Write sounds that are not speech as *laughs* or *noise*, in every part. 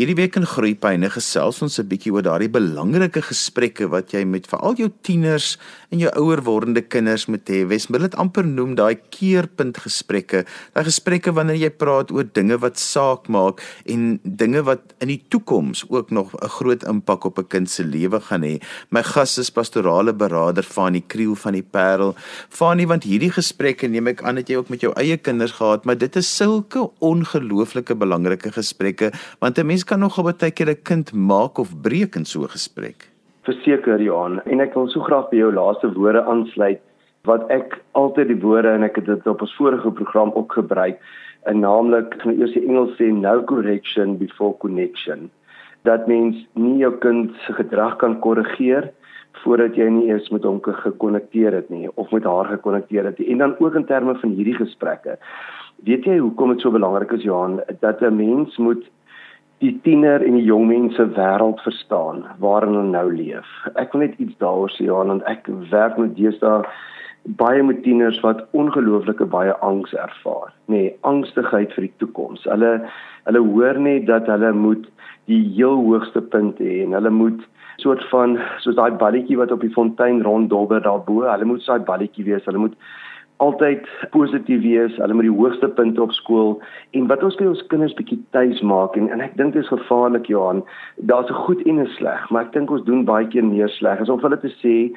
Hierdie week in Groepyne gesels ons 'n bietjie oor daardie belangrike gesprekke wat jy met veral jou tieners en jou ouer wordende kinders moet hê. Wes wil dit amper noem daai keerpunt gesprekke. Daai gesprekke wanneer jy praat oor dinge wat saak maak en dinge wat in die toekoms ook nog 'n groot impak op 'n kind se lewe gaan hê. My gas is pastorale beraader Fanie Kriel van die Parel. Fanie, want hierdie gesprekke neem ek aan dat jy ook met jou eie kinders gehad, maar dit is sulke ongelooflike belangrike gesprekke want 'n mens kan nogal baie keer 'n kind maak of breek in so 'n gesprek. Verseker Johan, en ek wil so graag by jou laaste woorde aansluit wat ek altyd die woorde en ek het dit op ons vorige program ook gebruik, en naamlik gaan eers die Engels sê no correction before connection. Dat mens nie jou kind se gedrag kan korrigeer voordat jy nie eers met hom gekonnekteer het nie of met haar gekonnekteer het nie. En dan ook in terme van hierdie gesprekke. Weet jy hoekom dit so belangrik is Johan dat 'n mens moet die tiener en die jong mense wêreld verstaan waarin hulle nou leef. Ek wil net iets daaroor sê Johan want ek werk met deesdae baie met tieners wat ongelooflike baie angs ervaar, nê, nee, angstigheid vir die toekoms. Hulle hulle hoor net dat hulle moet die heel hoogste punt hê en hulle moet soort van soos daai balletjie wat op die fontein ronddobber daarbo, hulle moet so 'n balletjie wees. Hulle moet altyd positief wees. Hulle moet die hoogste punte op skool en wat ons by ons kinders bietjie tuis maak en en ek dink dit is gevaarlik Johan. Daar's 'n goed en 'n sleg, maar ek dink ons doen baie keer meer sleg. Asof hulle te sê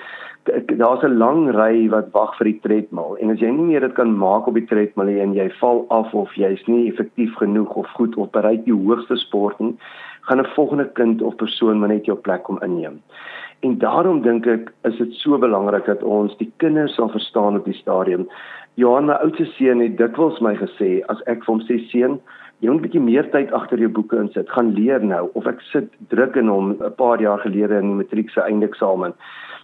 daar's 'n lang ry wat wag vir die tredmil en as jy nie meer dit kan maak op die tredmil en jy val af of jy's nie effektief genoeg of goed of bereik die hoogste sport nie, gaan 'n volgende kind of persoon maar net jou plek kom inneem. En daarom dink ek is dit so belangrik dat ons die kinders sal verstaan op die stadium. Johan, my oudste seun het dikwels my gesê as ek vir hom sê seun, jy moet 'n bietjie meer tyd agter jou boeke insit, gaan leer nou of ek sit druk in hom 'n paar jaar gelede in die matriek se eindeksamen.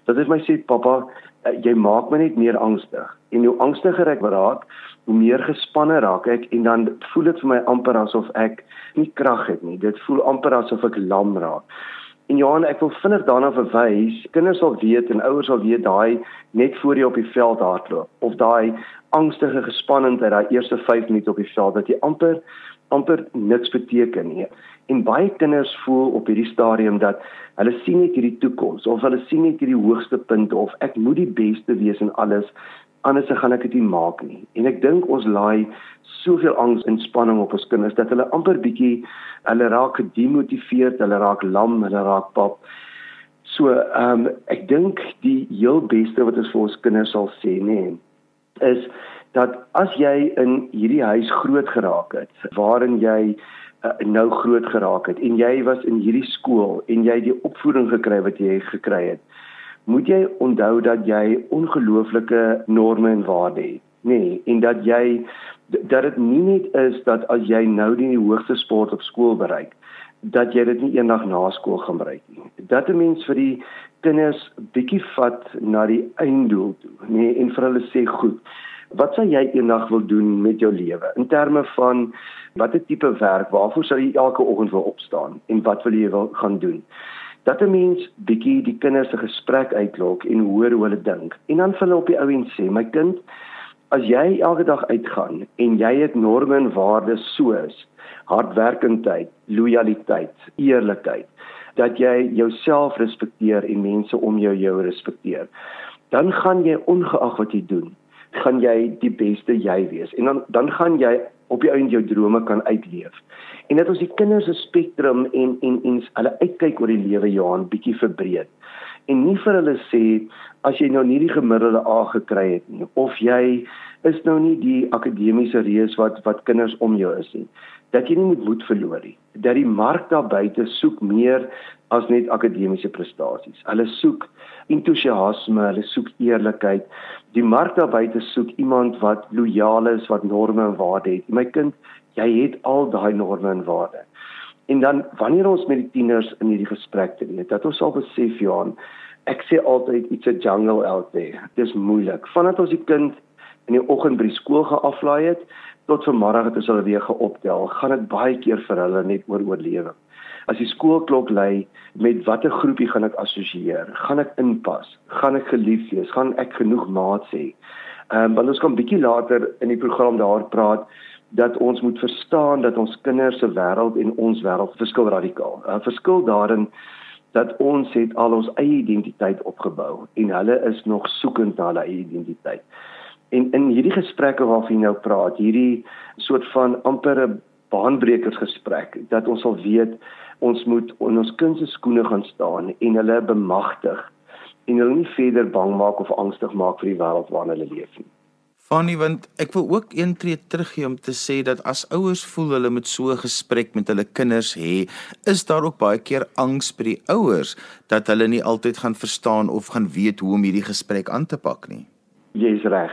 Dat hy my sê pappa, eh, jy maak my net meer angstig. En hoe angstiger ek raak, hoe meer gespanne raak ek en dan voel dit vir my amper asof ek nie krag het nie. Dit voel amper asof ek lam raak. En Johan, ek wil vinnig daarna verwys. Kinders sal weet en ouers sal weet daai net voor jy op die veld hardloop of daai angstige gespannendheid daai eerste 5 minute op die veld dat jy amper amper niks beteken nie. En baie kinders voel op hierdie stadium dat hulle sien net hierdie toekoms of hulle sien net hierdie hoogste punt of ek moet die beste wees in alles anders gaan ek dit nie maak nie. En ek dink ons laai soveel angs en spanning op ons kinders dat hulle amper bietjie hulle raak gedemotiveerd, hulle raak lam, hulle raak pap. So, ehm um, ek dink die heel beste wat ons vir ons kinders sal sê, nê, nee, is dat as jy in hierdie huis groot geraak het, waarin jy uh, nou groot geraak het en jy was in hierdie skool en jy die opvoeding gekry wat jy gekry het, moet jy onthou dat jy ongelooflike norme en waardes het nê nee, en dat jy dat dit nie net is dat as jy nou die hoogste sport op skool bereik dat jy dit nie eendag na skool gaan bereik nie. Dat 'n mens vir die kinders bietjie vat na die einddoel toe nê nee, en vir hulle sê goed wat sal jy eendag wil doen met jou lewe? In terme van watter tipe werk waarvoor sal jy elke oggend wil opstaan en wat wil jy wil gaan doen dat 'n mens bietjie die kinders se gesprek uitlok en hoor hoe hulle dink. En dan vir hulle op die ou en sê, my kind, as jy elke dag uitgaan en jy het norme en waardes soos hardwerkendheid, lojaliteit, eerlikheid, dat jy jouself respekteer en mense om jou jou respekteer, dan gaan jy ongeag wat jy doen, gaan jy die beste jy wees en dan dan gaan jy op die einde jou drome kan uitleef. En dat ons die kinders se spektrum en en en hulle uitkyk oor die lewe Johan bietjie verbreek. En nie vir hulle sê as jy nou nie die gemiddelde A gekry het nie of jy is nou nie die akademiese reus wat wat kinders om jou is nie. Dat jy nie moet moed verloor nie. Dat die mark daar buite soek meer as net akademiese prestasies. Hulle soek entoesiasme, hulle soek eerlikheid. Die mark daar buite soek iemand wat lojaal is, wat norme en waardes het. My kind, jy het al daai norme en waardes. En dan wanneer ons met die tieners in hierdie gesprek te doen, dat ons sal besef Johan, ek sê altyd it's a jungle out there. Dit is moeilik. Vandat ons die kind in die oggend by die skool geaflaai het tot vanmiddag het ons hulle weer geoptel, gaan dit baie keer vir hulle net oor oorlewing as die skoolklok lui met watter groepie gaan ek assosieer gaan ek inpas gaan ek geliefd wees gaan ek genoeg maat sê ehm um, want ons kan bietjie later in die program daar praat dat ons moet verstaan dat ons kinders se wêreld en ons wêreld verskil radikaal. 'n Verskil daarin dat ons het al ons eie identiteit opgebou en hulle is nog soekend na hulle eie identiteit. En in hierdie gesprekke waarvan jy nou praat, hierdie soort van ampere baanbrekersgesprek dat ons sal weet ons moet in ons kind se skoene gaan staan en hulle bemagtig en hulle nie verder bang maak of angstig maak vir die wêreld waarin hulle leef nie. Fanny, want ek wil ook een tree teruggee om te sê dat as ouers voel hulle moet so 'n gesprek met hulle kinders hê, is daar ook baie keer angs by die ouers dat hulle nie altyd gaan verstaan of gaan weet hoe om hierdie gesprek aan te pak nie. Jy's reg.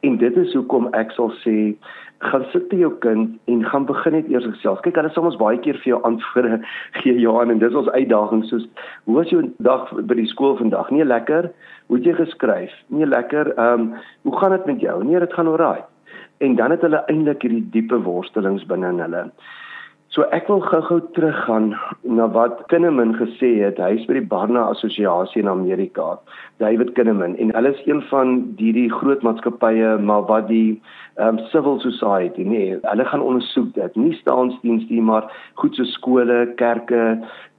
En dit is hoekom ek sal sê gaan sit by jou kind en gaan begin net eers gesels. Kyk, hulle sal ons baie keer vir jou antwoorde *laughs* gee Johan en dis ons uitdaging soos hoe was jou dag by die skool vandag? Nee, lekker. Hoe het jy geskryf? Nee, lekker. Ehm, um, hoe gaan dit met jou? Nee, dit gaan oukei. En dan het hulle eintlik hierdie diepe worstelings binne in hulle. So ek wil gou-gou teruggaan na wat Kinneman gesê het. Hy is by die Barna Assosiasie in Amerika. David Kinneman en hulle is een van die die groot maatskappye maar wat die um, civil society nee, hulle gaan ondersoek dit. Nie staatsdienste nie, maar goed so skole, kerke,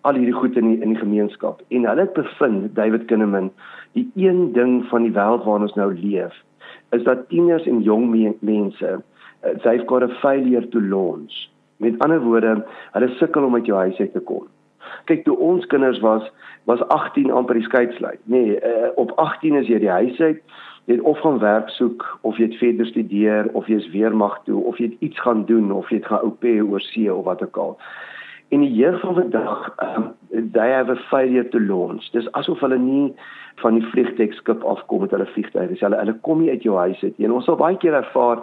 al hierdie goed in die, in die gemeenskap. En hulle het bevind David Kinneman, die een ding van die wêreld waarin ons nou leef, is dat tieners en jong mense uh, they've got a failure to launch Met ander woorde, hulle sukkel om uit jou huis uit te kom. Kyk, toe ons kinders was, was 18 amper die skeidslyn. Nee, uh, op 18 is jy die huis uit, jy het of gaan werk soek of jy het verder studeer of jy is weermag toe of jy het iets gaan doen of jy het gaan oupe oor see of wat ook al. In die jeug van vandag, um, they have a failure to launch. Dis asof hulle nie van die vliegtuigskip afkom met hulle vliegtuig. Dis hulle hulle kom nie uit jou huis uit nie. Ons sal baie keer ervaar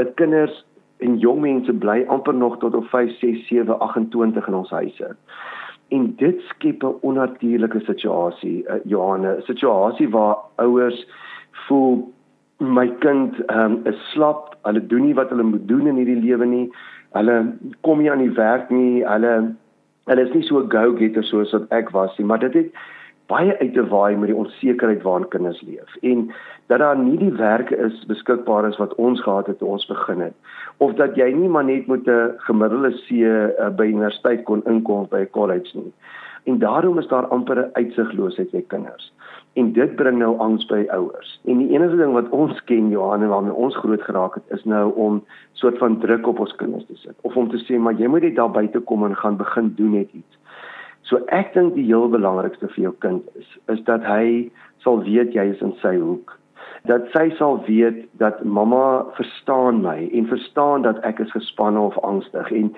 dat kinders en jong mense bly amper nog tot op 5, 6, 7, 28 in ons huise. En dit skep 'n onnatuurlike situasie, uh, Johanne, 'n situasie waar ouers voel my kind um, is slap, hulle doen nie wat hulle moet doen in hierdie lewe nie. Hulle kom nie aan die werk nie. Hulle hulle is nie so go-getter soos wat ek was nie, maar dit het baie uit te waai met die onsekerheid waarin kinders leef en dat daar nie die werke is beskikbaar is wat ons gehad het toe ons begin het of dat jy nie maar net met 'n gemiddelde C uh, by universiteit kon inkom by 'n college nie. En daarom is daar amper 'n uitsigloosheid by kinders. En dit bring nou angs by ouers. En die enigste ding wat ons ken Johan en waarmee ons groot geraak het is nou om soort van druk op ons kinders te sit of om te sê maar jy moet net daar buite kom en gaan begin doen net iets. So ek dink die heel belangrikste vir jou kind is is dat hy sal weet jy is in sy hoek. Dat sy sal weet dat mamma verstaan my en verstaan dat ek is gespanne of angstig en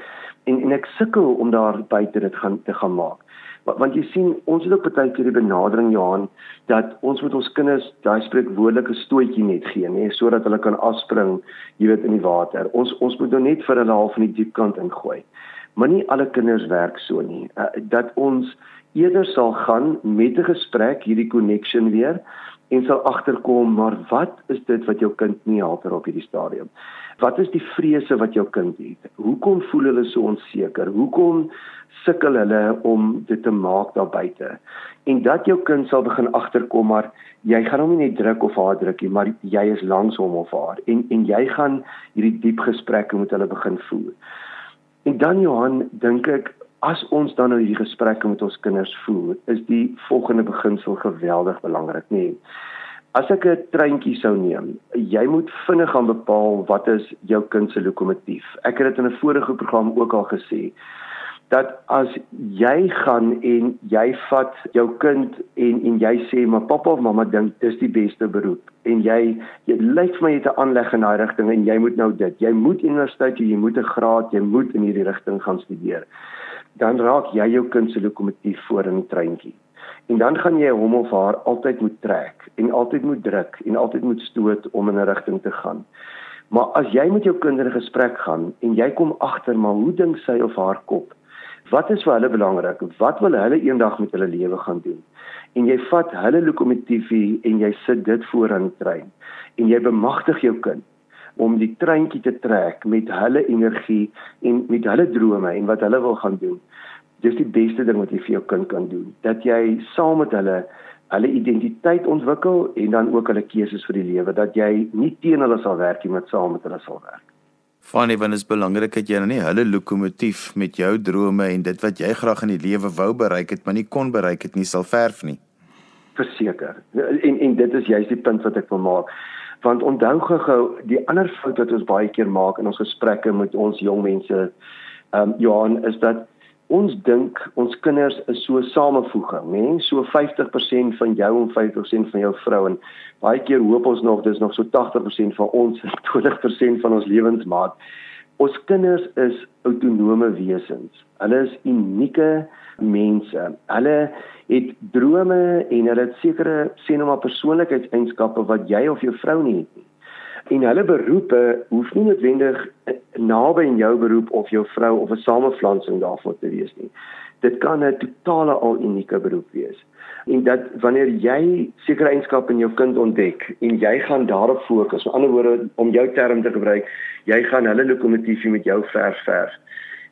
en en ek sukkel om daar buite dit gaan te gaan maak. Want, want jy sien ons het ook baie keer die benadering Johan dat ons moet ons kinders daai spreekwoordelike stootjie net gee nê sodat hulle kan afspring jy weet in die water. Ons ons moet nou net vir hulle half in die diep kant ingooi maar nie alle kinders werk so nie. Uh, dat ons eerder sal gaan met 'n gesprek hierdie connection weer en sal agterkom maar wat is dit wat jou kind nie help op hierdie stadium? Wat is die vrese wat jou kind het? Hoekom voel hulle so onseker? Hoekom sukkel hulle om dit te maak daar buite? En dat jou kind sal begin agterkom maar jy gaan hom nie net druk of haar druk nie, maar jy is langs hom of haar en en jy gaan hierdie diep gesprekke met hulle begin voer. En dan Johan, dink ek as ons dan nou hierdie gesprekke met ons kinders voer, is die volgende beginsel geweldig belangrik, nê. Nee. As ek 'n treintjie sou neem, jy moet vinnig gaan bepaal wat is jou kind se lokomotief. Ek het dit in 'n vorige program ook al gesê dat as jy gaan en jy vat jou kind en en jy sê maar pappa of mamma dink dis die beste beroep. En jy jy lyk vir my jy het 'n aanleg in daai rigting en jy moet nou dit. Jy moet universiteit jy moet 'n graad jy moet in hierdie rigting gaan studeer. Dan raak jy jou kind se lokomotief voor in die treintjie. En dan gaan jy hom of haar altyd moet trek en altyd moet druk en altyd moet stoot om in 'n rigting te gaan. Maar as jy met jou kind in 'n gesprek gaan en jy kom agter maar hoe dink sy of haar kop Wat is vir hulle belangrik? Wat wil hulle eendag met hulle lewe gaan doen? En jy vat hulle lokomotiefie en jy sit dit voor aan die trein. En jy bemagtig jou kind om die treintjie te trek met hulle energie en met hulle drome en wat hulle wil gaan doen. Dis die beste ding wat jy vir jou kind kan doen. Dat jy saam met hulle hulle identiteit ontwikkel en dan ook hulle keuses vir die lewe dat jy nie teen hulle sal werk nie, maar saam met hulle sal werk. Fanny, want dit is belangrik dat jy nou nie hulle lokomotief met jou drome en dit wat jy graag in die lewe wou bereik het, maar nie kon bereik het nie, sal verf nie. Verseker. En en dit is juist die punt wat ek wil maak. Want onthou gou die ander fout wat ons baie keer maak in ons gesprekke met ons jong mense, ehm um, Johan, is dat ons dink ons kinders is so samevoeging, né? Nee? So 50% van jou en 50% van jou vrou en baie keer hoop ons nog dis nog so 80% van ons 20% van ons lewensmaat. Ons kinders is autonome wesens. Hulle is unieke mense. Hulle het drome en hulle het sekere sê nou maar persoonlikheidseienskappe wat jy of jou vrou nie het nie en hulle beroepe hoef nie noodwendig naby in jou beroep of jou vrou of 'n samevlansing daarvoor te wees nie. Dit kan 'n totale al unieke beroep wees. En dat wanneer jy sekere eienskappe in jou kind ontdek en jy gaan daarop fokus, met ander woorde om jou term te gebruik, jy gaan hulle lokomotiefie met jou verf verf,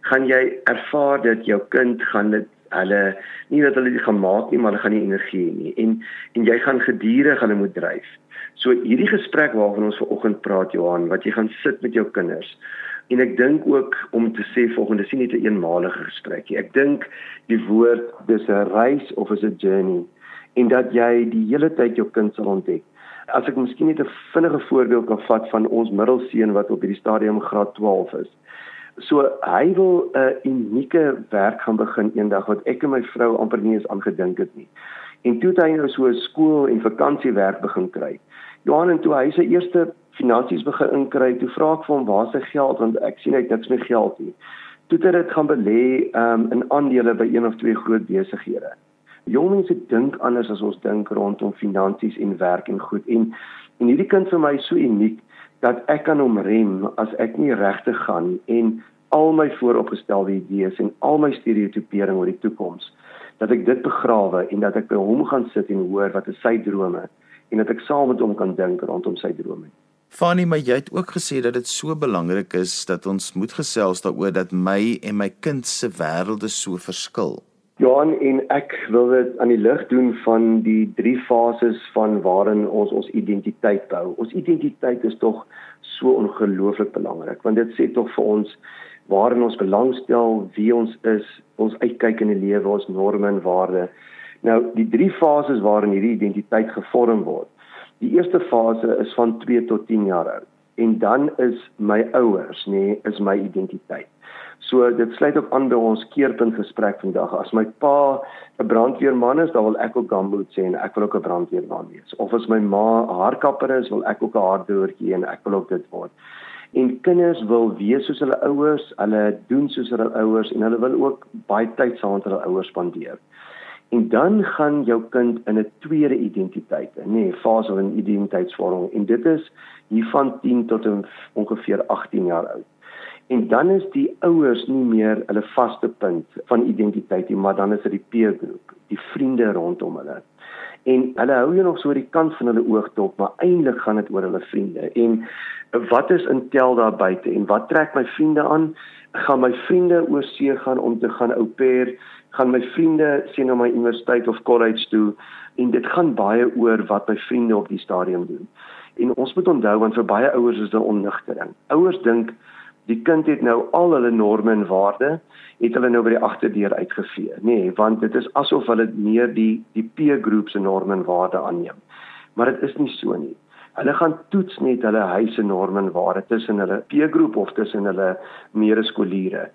gaan jy ervaar dat jou kind gaan dit hulle nie dat hulle dit gaan maak nie, maar hulle gaan nie energie hê nie en en jy gaan gedurig hulle moet dryf. So hierdie gesprek waarvan ons vanoggend praat Johan, wat jy gaan sit met jou kinders. En ek dink ook om te sê volgende sien nie 'n eenmalige gesprek nie. Ek dink die woord dis 'n reis of is 'n journey en dat jy die hele tyd jou kind sal ontdek. As ek miskien net 'n vinnige voorbeeld kan vat van ons middelseun wat op hierdie stadium graad 12 is. So hy wil 'n unieke werk gaan begin eendag wat ek en my vrou amper nie eens aangedink het nie. En toe het hy nou so 'n skool en vakansiewerk begin kry. Johan en toe hy sy eerste finansies begin inkry, toe vra ek vir hom waar sy geld want ek sien hy het niks meer geld nie. Toe het hy dit gaan belê um, in aandele by een of twee groot besighede. Jong mense dink anders as ons dink rondom finansies en werk en goed en en hierdie kind vir my is so uniek dat ek kan hom rem as ek nie regtig gaan en al my vooropgestelde idees en al my stereotipering oor die toekoms dat ek dit begrawe en dat ek by hom gaan sit en hoor wat is sy drome en dat ek saam met hom kan dink rondom sy drome. Fanny, maar jy het ook gesê dat dit so belangrik is dat ons moet gesels daaroor dat my en my kind se wêrelde so verskil. Johan en ek wil dit aan die lig doen van die drie fases van waarin ons ons identiteit bou. Ons identiteit is tog so ongelooflik belangrik want dit sê tog vir ons waarin ons belangstel, wie ons is, ons uitkyk in die lewe, ons norme en waardes. Nou die drie fases waarin hierdie identiteit gevorm word. Die eerste fase is van 2 tot 10 jaar oud en dan is my ouers, nê, nee, is my identiteit. So dit sluit ook aan by ons keerpunt gesprek vandag. As my pa 'n brandweerman is, dan wil ek ook gamboot sê en ek wil ook 'n brandweerman wees. Of as my ma 'n haarkapper is, wil ek ook 'n haardoertjie en ek wil ook dit word. En kinders wil wees soos hulle ouers, hulle doen soos hulle ouers en hulle wil ook baie tyd saam met hulle ouers spandeer. En dan gaan jou kind in 'n tweede identiteit, nê, nee, fase van identiteitsvorming en dit is hier van 10 tot ongeveer 18 jaar oud. En dan is die ouers nie meer hulle vaste punt van identiteit nie, maar dan is dit die peer groep, die vriende rondom hulle. En hulle hou jou nog so oor die kant van hulle oog dop, maar eintlik gaan dit oor hulle vriende. En wat is intel daar buite en wat trek my vriende aan? Gaan my vriende oor see gaan om te gaan au pair gaan my vriende sien na my universiteit of college toe en dit gaan baie oor wat my vriende op die stadium doen. En ons moet onthou want vir baie ouers is dit onnigtering. Ouers dink die kind het nou al hulle norme en waardes het hulle nou by die agterdeur uitgevee, nê, nee, want dit is asof hulle meer die die peer groep se norme en waardes aanneem. Maar dit is nie so nie. Hulle gaan toets net hulle huise norme en waardes tussen hulle peer groep of tussen hulle medeskoliere.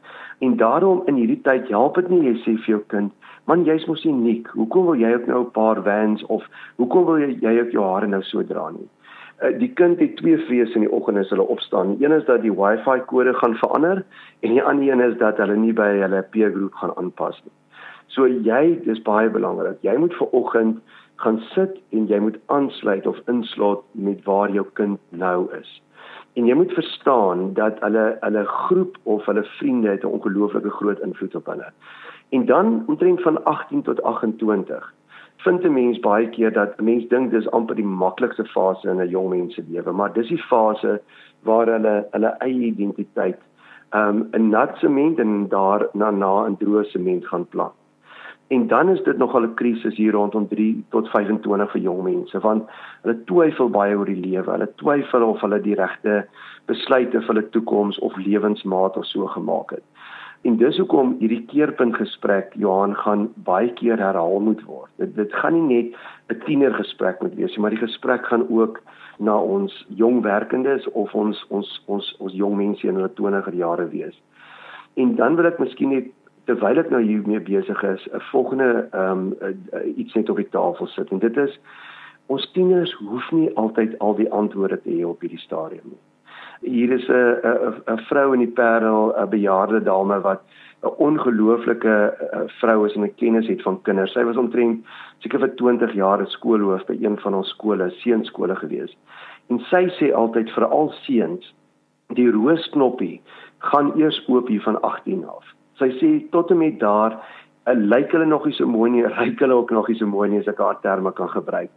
En daarom in hierdie tyd help dit nie jy sê vir jou kind, man jy's mos uniek. Hoekom wil jy ook nou 'n paar Vans of hoekom wil jy jy ook jou hare nou so dra nie? Uh, die kind het twee vrese in die oggend as hulle opstaan. Een is dat die Wi-Fi kode gaan verander en die ander een is dat hulle nie by hulle peer groep gaan aanpas nie. So jy, dis baie belangrik. Jy moet vir oggend gaan sit en jy moet aansluit of insluit met waar jou kind nou is. En jy moet verstaan dat hulle hulle groep of hulle vriende het 'n ongelooflike groot invloed op hulle. En dan omtrent van 18 tot 28 vind 'n mens baie keer dat 'n mens dink dis amper die maklikste fase in 'n jong mens se lewe, maar dis die fase waar hulle hulle eie identiteit um 'n nat sement en daar na na 'n droë sement gaan plant. En dan is dit nogal 'n krisis hier rondom 3 tot 25 vir jong mense want hulle twyfel baie oor die lewe. Hulle twyfel of hulle die regte besluite vir hulle toekoms of lewensmaat of so gemaak het. En dis hoekom hierdie keerpunt gesprek Johan gaan baie keer herhaal moet word. Dit dit gaan nie net 'n tiener gesprek moet wees nie, maar die gesprek gaan ook na ons jong werkendes of ons ons ons ons jong mense in hulle 20er jare wees. En dan wil ek miskien net terwyl ek nou hiermee besig is, 'n volgende ehm um, iets net op die tafel sit en dit is ons tieners hoef nie altyd al die antwoorde te hê op hierdie stadium nie hier is 'n 'n vrou in die Parel, 'n bejaarde dame wat 'n ongelooflike vrou is en 'n kennis het van kinders. Sy was omtrent seker vir 20 jaar 'n skoolhoof by een van ons skole, seunskole gewees. En sy sê altyd vir al seuns, die roosknoppie gaan eers oop hier van 18 af. Sy sê tot en met daar lyk hulle nog nie so mooi nie, *laughs* ryk hulle ook nog nie so mooi nie as ek haar terme kan gebruik.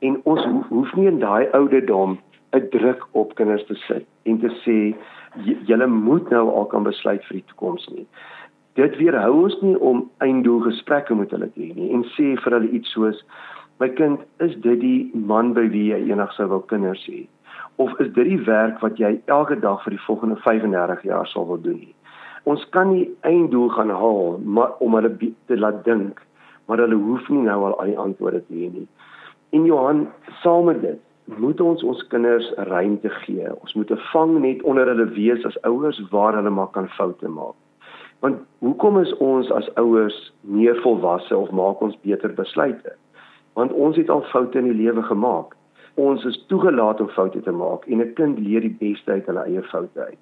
En ons hoef nie in daai ouderdom 'n druk op kinders te sit en te sê julle moet nou al kan besluit vir die toekoms nie. Dit weerhou ons nie om einddoel gesprekke met hulle te hê nie en sê vir hulle iets soos my kind, is dit die man by wie jy eendag sou wil kinders hê? Of is dit die werk wat jy elke dag vir die volgende 35 jaar sal wil doen nie? Ons kan nie einddoel gaan haal maar om hulle te laat dink, maar hulle hoef nie nou al al die antwoorde te hê nie. En Johan, saam met dit, moet ons ons kinders ruimte gee. Ons moet 'n vang net onder hulle wees as ouers waar hulle maar kan foute maak. Want hoekom is ons as ouers meer volwasse of maak ons beter besluite? Want ons het al foute in die lewe gemaak. Ons is toegelaat om foute te maak en 'n kind leer die beste uit hulle eie foute uit.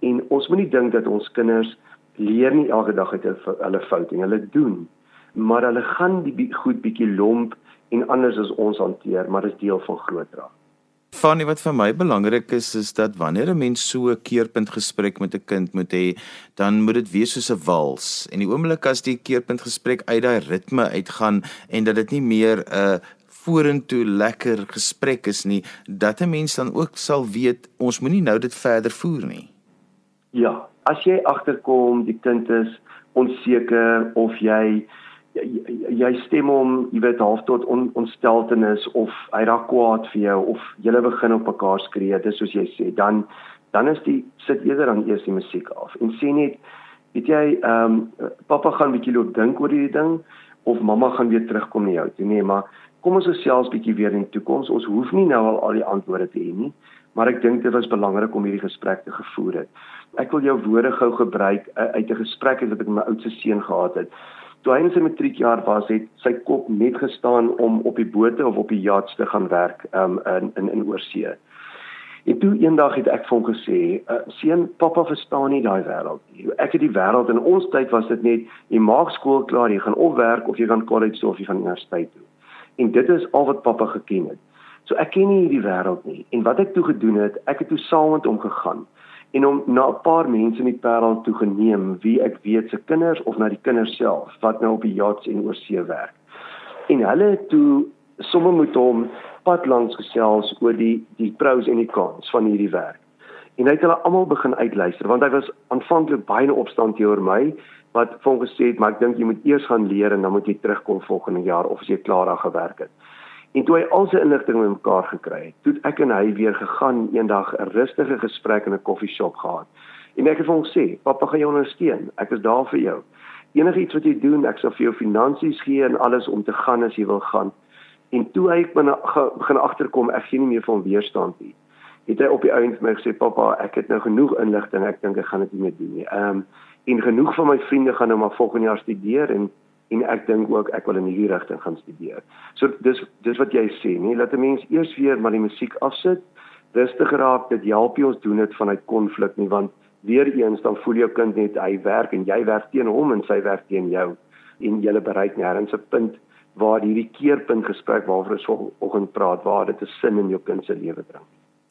En ons moenie dink dat ons kinders leer nie elke dag uit hulle foute nie. Hulle doen, maar hulle gaan die goed bietjie lomp en anders as ons hanteer, maar is deel van groot raak. Fanny wat vir my belangrik is is dat wanneer 'n mens so 'n keerpunt gesprek met 'n kind moet hê, dan moet dit wees soos 'n wals. En die oomblik as die keerpunt gesprek uit daai ritme uitgaan en dat dit nie meer 'n vorentoe lekker gesprek is nie, dat 'n mens dan ook sal weet ons moenie nou dit verder voer nie. Ja, as jy agterkom die kind is onseker of jy jy, jy stem hom, jy weet half tot on, ontsteltenis of hy raak kwaad vir jou of julle begin op mekaar skree, dis soos jy sê, dan dan is die sit eerder dan eers die musiek af en sê net weet jy, ehm um, pappa gaan bietjie loop dink oor hierdie ding of mamma gaan weer terugkom na jou toe. Nee, maar kom ons gesels bietjie weer in die toekoms. Ons hoef nie nou al al die antwoorde te hê nie, maar ek dink dit was belangrik om hierdie gesprek te gevoer het. Ek wil jou woorde gou gebruik uh, uit 'n gesprek wat ek met my oudste seun gehad het. Toe hy in sy matriekjaar was, het sy kop net gestaan om op die bote of op die yachts te gaan werk um, in in in oorsee. En toe eendag het ek vir hom gesê, uh, "Seun, pappa verstaan nie daai wêreld nie. Ek het die wêreld in ons tyd was dit net jy maak skool klaar, jy gaan of werk of jy gaan college toe of jy gaan universiteit toe." En dit is al wat pappa geken het. So ek ken nie hierdie wêreld nie. En wat ek toe gedoen het, ek het toe saam met hom gegaan en om na 'n paar mense in die Parel toe geneem wie ek weet se kinders of na die kinders self wat nou op die yachts en oorsee werk. En hulle toe sommer moet hom pad langs gesels oor die die pros en die cons van hierdie werk. En hy het hulle almal begin uitluister want hy was aanvanklik baie in opstand teenoor my wat vir hom gesê het maar ek dink jy moet eers gaan leer en dan moet jy terugkom volgende jaar of as jy klaar daar gewerk het. En toe hy al sy inligting bymekaar gekry het, toe ek en hy weer gegaan eendag 'n een rustige gesprek in 'n koffieshop gehad. En ek het vir hom gesê, "Pappa gaan jou ondersteun. Ek is daar vir jou. Enigiets wat jy doen, ek sal vir jou finansies gee en alles om te gaan as jy wil gaan." En toe hy begin agterkom ek gee nie meer van weerstand nie. Het hy op die vir my gesê, "Pappa, ek het nou genoeg inligting. Ek dink ek gaan dit nie meer doen nie." Ehm um, en genoeg van my vriende gaan nou maar volgende jaar studeer en en ek dink ook ek wil in hierdie rigting gaan studeer. So dis dis wat jy sê, nee, laat 'n mens eers weer maar die musiek afsit, rustig raak, dit help jy ons doen dit vanuit konflik nie want weer eens dan voel jou kind net hy werk en jy werk teen hom en sy werk teen jou en jy bereik nêrens 'n punt waar hierdie keerpunt gesprek waaroor ons vanoggend praat waar dit 'n sin in jou kind se lewe bring.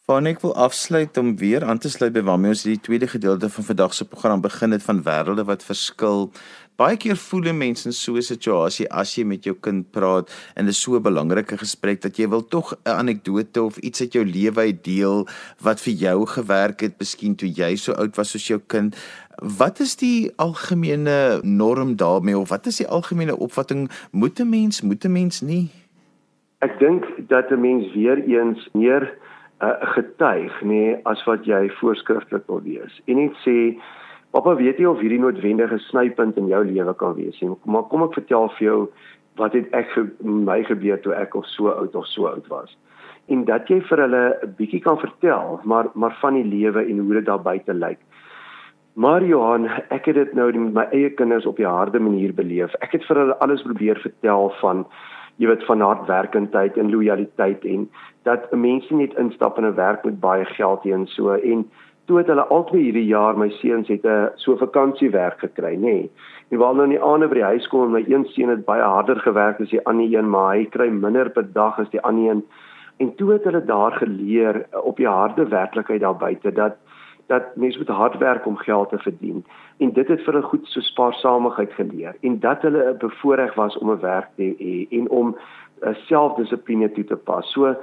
Vanek wil afsluit om weer aan te sluit by waarmee ons die tweede gedeelte van vandag se program begin het van wêrelde wat verskil. Baie keer voel mense in so 'n situasie as jy met jou kind praat en dit is so 'n belangrike gesprek dat jy wil tog 'n anekdote of iets uit jou lewe uit deel wat vir jou gewerk het, miskien toe jy so oud was soos jou kind Wat is die algemene norm daarmee of wat is die algemene opvatting moet 'n mens moet 'n mens nie? Ek dink dat 'n mens weer eens meer 'n uh, getuig nê as wat jy voorskrifklik wil wees. En net sê Pappa weet nie of hierdie noodwendige snypunt in jou lewe kan wees nie. Maar kom ek vertel vir jou wat het ek ge my gebeur toe ek of so oud of so oud was. En dat jy vir hulle 'n bietjie kan vertel, maar maar van die lewe en hoe dit daar buite lyk. Maar Johan, ek het dit nou met my eie kinders op die harde manier beleef. Ek het vir hulle alles probeer vertel van jy weet van hardwerkendheid en lojaliteit en dat 'n mens nie net instap in 'n werk met baie geld hê en so en toe het hulle albei hierdie jaar my seuns het 'n so vakansiewerk gekry, nê. Nee. En waar hulle in die aande by die huis kom en my een seun het baie harder gewerk as die ander een, maar hy kry minder per dag as die ander een. En toe het hulle daar geleer op die harde werklikheid daar buite dat dat mense moet hard werk om geld te verdien. En dit het vir hulle goed so spaarsamigheid geleer en dat hulle bevoordeel was om 'n werk te hê en om 'n selfdissipline toe te pas. So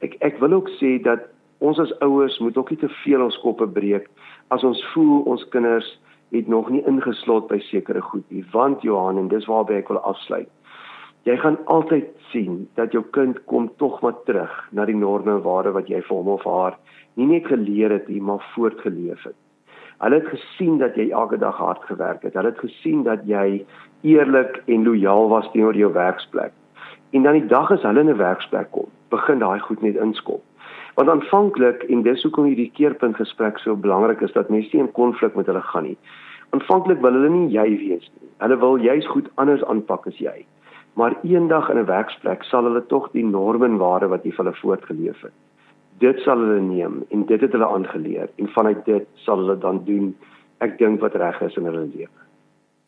ek ek wil ook sê dat ons as ouers moet ook nie te veel ons koppe breek as ons voel ons kinders het nog nie ingeslot by sekere goed nie. Want Johan en dis waarby ek wil afsluit. Jy gaan altyd sien dat jou kind kom tog maar terug na die norme en waarde wat jy vir hom of haar nie net geleer het nie maar voortgeleef het. Hulle het gesien dat jy elke dag hard gewerk het. Hulle het gesien dat jy eerlik en lojaal was teenoor jou werksplek. En dan die dag as hulle in 'n werksplek kom begin daai goed net inskop Want aanvanklik en dis hoekom hierdie keerpunt gesprek so belangrik is dat mense nie in konflik met hulle gaan nie. Aanvanklik wil hulle nie jy wees nie. Hulle wil juis goed anders aanpak as jy. Maar eendag in 'n werksplek sal hulle tog die norme en waardes wat jy vir hulle voortgeleef het. Dit sal hulle neem en dit het hulle aangeleer en vanuit dit sal hulle dan doen ek dink wat reg is in hulle lewe.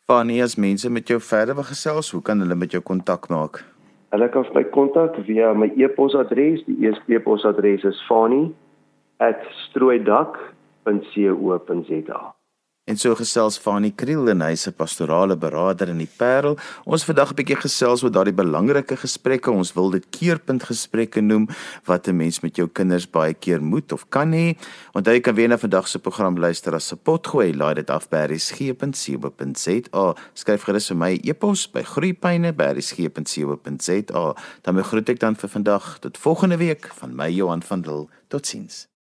Fanny, as mense met jou verder wil gesels, hoe kan hulle met jou kontak maak? Hulle kan my kontak via my e-posadres. Die e-posadres is fani@strooidak.co.za. En so gesels Fanie Kriel en hy se pastorale beraader in die Parel. Ons vandag 'n bietjie gesels oor daardie belangrike gesprekke. Ons wil dit keerpunt gesprekke noem wat 'n mens met jou kinders baie keer moet of kan hê. Onthou jy kan weer na vandag se program luister as se potgooi. Laai dit af by resgep.co.za. Skryf gerus vir my e-pos by groeipyne@resgep.co.za. Dan groet ek dan vir vandag tot volgende week van my Johan van Dil. Totsiens.